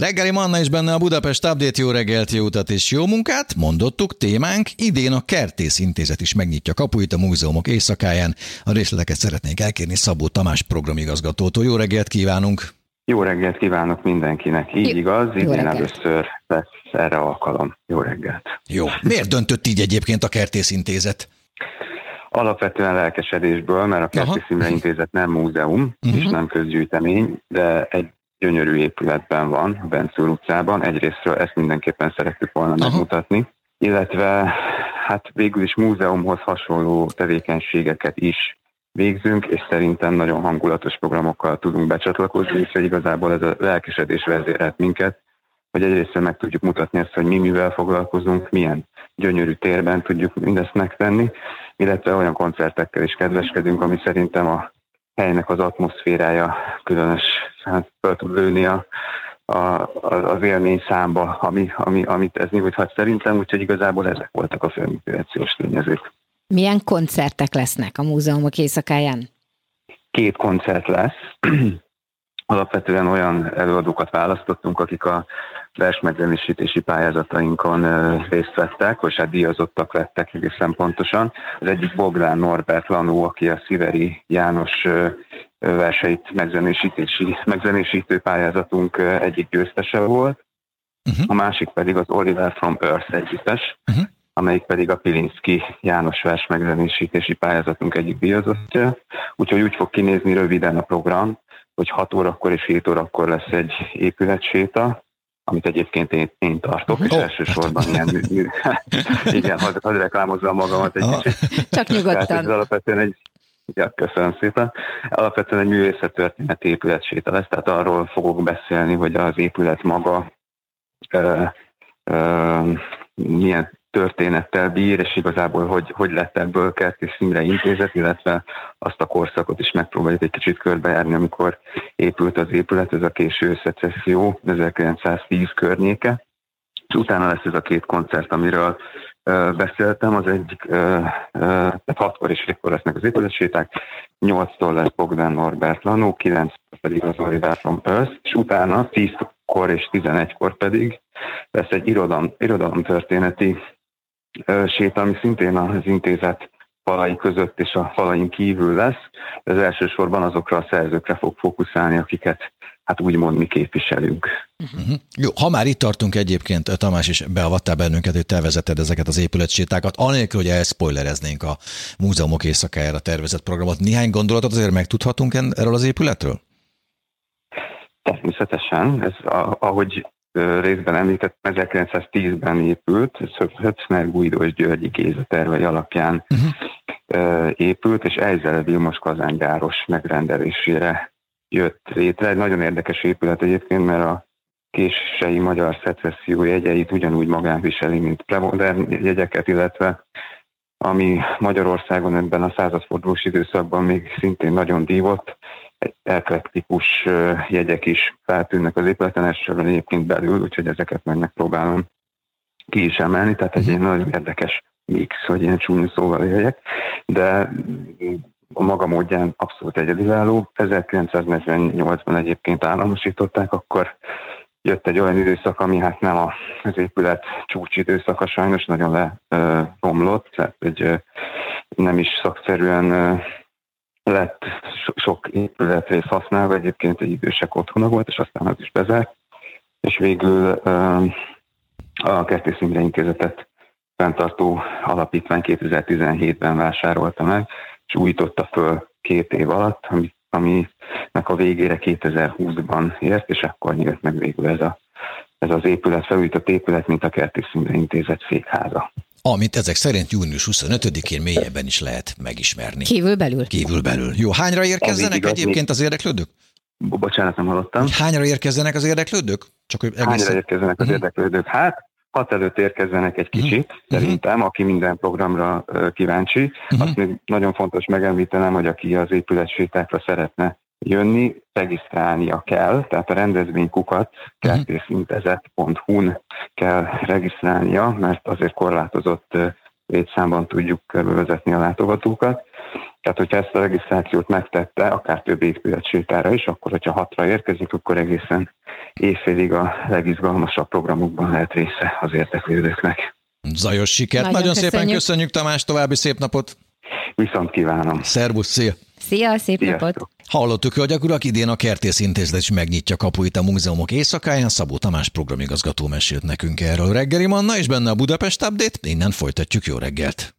Reggeli Manna is benne a Budapest Update, jó reggelt, jó utat és jó munkát. Mondottuk, témánk, idén a Kertész Intézet is megnyitja kapuit a múzeumok éjszakáján. A részleteket szeretnénk elkérni Szabó Tamás programigazgatótól. Jó reggelt kívánunk! Jó reggelt kívánok mindenkinek, így igaz, idén először lesz erre alkalom. Jó reggelt! Jó. Miért döntött így egyébként a Kertész Intézet? Alapvetően lelkesedésből, mert a Kertész Intézet nem múzeum, uh-huh. és nem közgyűjtemény, de egy gyönyörű épületben van, a Bencúr utcában. Egyrésztről ezt mindenképpen szerettük volna Aha. megmutatni, illetve hát végül is múzeumhoz hasonló tevékenységeket is végzünk, és szerintem nagyon hangulatos programokkal tudunk becsatlakozni, és igazából ez a lelkesedés vezérelt minket, hogy egyrészt meg tudjuk mutatni ezt, hogy mi mivel foglalkozunk, milyen gyönyörű térben tudjuk mindezt megtenni, illetve olyan koncertekkel is kedveskedünk, ami szerintem a helynek az atmoszférája különös, hát fel tud lőni a, a, az élmény számba, ami, ami, amit ez nyújthat szerintem, úgyhogy igazából ezek voltak a fő tényezők. Milyen koncertek lesznek a múzeumok éjszakáján? Két koncert lesz. Alapvetően olyan előadókat választottunk, akik a versmegzenésítési pályázatainkon részt vettek, vagy hát díjazottak lettek egészen pontosan. Az egyik Bogdán Norbert Lanó, aki a Sziveri János verseit megzenésítési, megzenésítő pályázatunk egyik győztese volt. Uh-huh. A másik pedig az Oliver from Earth együttes, uh-huh. amelyik pedig a Pilinszki János vers megzenésítési pályázatunk egyik díjazottja. Úgyhogy úgy fog kinézni röviden a program, hogy 6 órakor és 7 órakor lesz egy épületséta, amit egyébként én, én tartok, és oh, elsősorban hát. ilyen mű, igen, hadd, hadd reklámozzam magamat egy oh. kicsit. Csak nyugodtan. ez alapvetően egy, ja, köszönöm szépen. Alapvetően egy művészettörténeti épületséta lesz, tehát arról fogok beszélni, hogy az épület maga ö, ö, milyen történettel bír, és igazából hogy, hogy lett ebből Kertész Imre intézet, illetve azt a korszakot is megpróbáljuk egy kicsit körbejárni, amikor épült az épület, ez a késő szecesszió, 1910 környéke. És utána lesz ez a két koncert, amiről beszéltem, az egyik, tehát hatkor és hétkor lesznek az épületséták, nyolctól lesz Bogdan Norbert Lanó, kilenckor pedig az Oliver from Earth, és utána tízkor és tizenegykor pedig lesz egy irodalom, irodalomtörténeti séta, ami szintén az intézet falai között és a falain kívül lesz. Ez elsősorban azokra a szerzőkre fog fókuszálni, akiket hát úgymond mi képviselünk. Uh-huh. Jó, ha már itt tartunk egyébként, Tamás is beavattál bennünket, hogy te vezeted ezeket az épületsétákat, anélkül, hogy elspoilereznénk a múzeumok éjszakájára tervezett programot. Néhány gondolatot azért megtudhatunk erről az épületről? Természetesen, ez ahogy részben említett, 1910-ben épült, Hötzner Guido és Györgyi Géza tervei alapján uh-huh. épült, és Ejzel Vilmos kazángyáros megrendelésére jött létre. Egy nagyon érdekes épület egyébként, mert a kései magyar szecesszió jegyeit ugyanúgy magán viseli, mint premodern jegyeket, illetve ami Magyarországon ebben a századfordulós időszakban még szintén nagyon dívott, eklektikus jegyek is feltűnnek az épületen, elsősorban egyébként belül, úgyhogy ezeket meg megpróbálom ki is emelni, tehát egy ilyen nagyon érdekes mix, hogy ilyen csúnya szóval éljek, de a maga módján abszolút egyedülálló. 1948-ban egyébként államosították, akkor jött egy olyan időszak, ami hát nem az épület csúcsidőszaka sajnos, nagyon leromlott, tehát egy nem is szakszerűen lett sok épületrész használva, egyébként egy idősek otthona volt, és aztán az is bezárt, és végül a Kertész Imre Intézetet fenntartó alapítvány 2017-ben vásárolta meg, és újította föl két év alatt, ami, aminek a végére 2020-ban ért, és akkor nyílt meg végül ez, a, ez az épület, felújított épület, mint a Kertész Imre Intézet székháza amit ezek szerint június 25-én mélyebben is lehet megismerni. Kívülbelül? Kívülbelül. Jó, hányra érkezzenek egyébként az érdeklődők? Bocsánat, nem hallottam. Hányra érkezzenek az érdeklődők? Csak, egészen... Hányra érkezzenek az uh-huh. érdeklődők? Hát, hat előtt érkezzenek egy kicsit, uh-huh. szerintem, aki minden programra kíváncsi. Uh-huh. Azt még nagyon fontos megemlítenem, hogy aki az épületsétákra szeretne jönni, regisztrálnia kell, tehát a rendezvénykukat kertészintezet.hu-n kell regisztrálnia, mert azért korlátozott létszámban tudjuk körbevezetni a látogatókat. Tehát, hogyha ezt a regisztrációt megtette, akár több épületsétára is, akkor, hogyha hatra érkezik, akkor egészen évfélig a legizgalmasabb programokban lehet része az érteklődőknek. Zajos sikert, nagyon, nagyon köszönjük. szépen köszönjük Tamás, további szép napot! Viszont kívánom! Szervusz, szia! Szia, szép Sziasztok. napot! Hallottuk, hogy urak, idén a Kertész Intézet is megnyitja kapuit a múzeumok éjszakáján. Szabó Tamás programigazgató mesélt nekünk erről reggeli manna, és benne a Budapest Update. Innen folytatjuk jó reggelt!